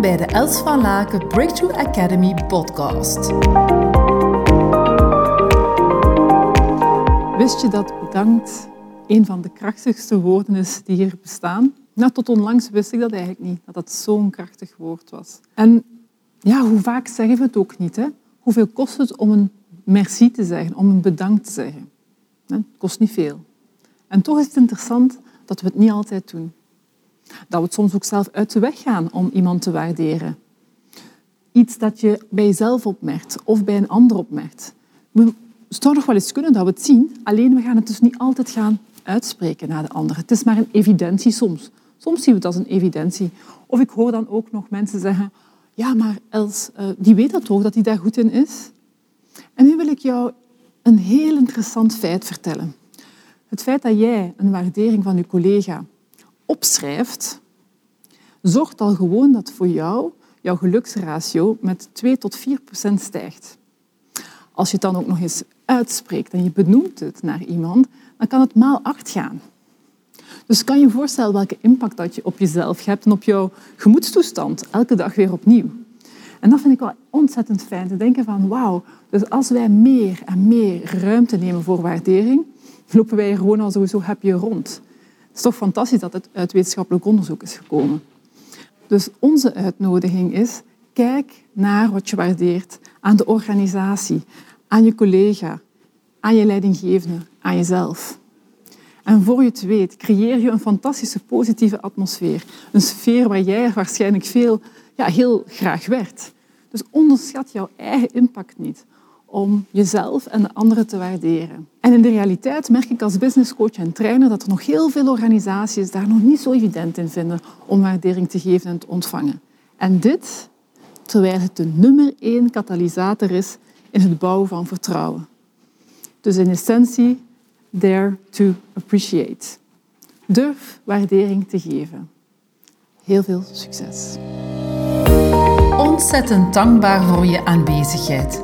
Bij de Els van Laken Breakthrough Academy podcast. Wist je dat bedankt een van de krachtigste woorden is die hier bestaan? Nou, tot onlangs wist ik dat eigenlijk niet, dat dat zo'n krachtig woord was. En ja, hoe vaak zeggen we het ook niet? Hè? Hoeveel kost het om een merci te zeggen, om een bedankt te zeggen? Het kost niet veel. En toch is het interessant dat we het niet altijd doen. Dat we het soms ook zelf uit de weg gaan om iemand te waarderen. Iets dat je bij jezelf opmerkt of bij een ander opmerkt. Het zou nog wel eens kunnen dat we het zien, alleen we gaan het dus niet altijd gaan uitspreken naar de ander. Het is maar een evidentie soms. Soms zien we het als een evidentie. Of ik hoor dan ook nog mensen zeggen, ja, maar Els, eh, die weet dat toch, dat hij daar goed in is? En nu wil ik jou een heel interessant feit vertellen. Het feit dat jij een waardering van je collega opschrijft, zorgt al gewoon dat voor jou jouw geluksratio met 2 tot 4 procent stijgt. Als je het dan ook nog eens uitspreekt en je benoemt het naar iemand, dan kan het maal 8 gaan. Dus kan je voorstellen welke impact dat je op jezelf hebt en op jouw gemoedstoestand, elke dag weer opnieuw. En dat vind ik wel ontzettend fijn, te denken van wauw, dus als wij meer en meer ruimte nemen voor waardering, lopen wij gewoon al sowieso happy rond. Het is toch fantastisch dat het uit wetenschappelijk onderzoek is gekomen. Dus onze uitnodiging is, kijk naar wat je waardeert aan de organisatie, aan je collega, aan je leidinggevende, aan jezelf. En voor je het weet, creëer je een fantastische positieve atmosfeer. Een sfeer waar jij waarschijnlijk veel, ja, heel graag werkt. Dus onderschat jouw eigen impact niet om jezelf en de anderen te waarderen. En in de realiteit merk ik als businesscoach en trainer dat er nog heel veel organisaties daar nog niet zo evident in vinden om waardering te geven en te ontvangen. En dit terwijl het de nummer één katalysator is in het bouwen van vertrouwen. Dus in essentie, dare to appreciate. Durf waardering te geven. Heel veel succes. Ontzettend dankbaar voor je aanwezigheid.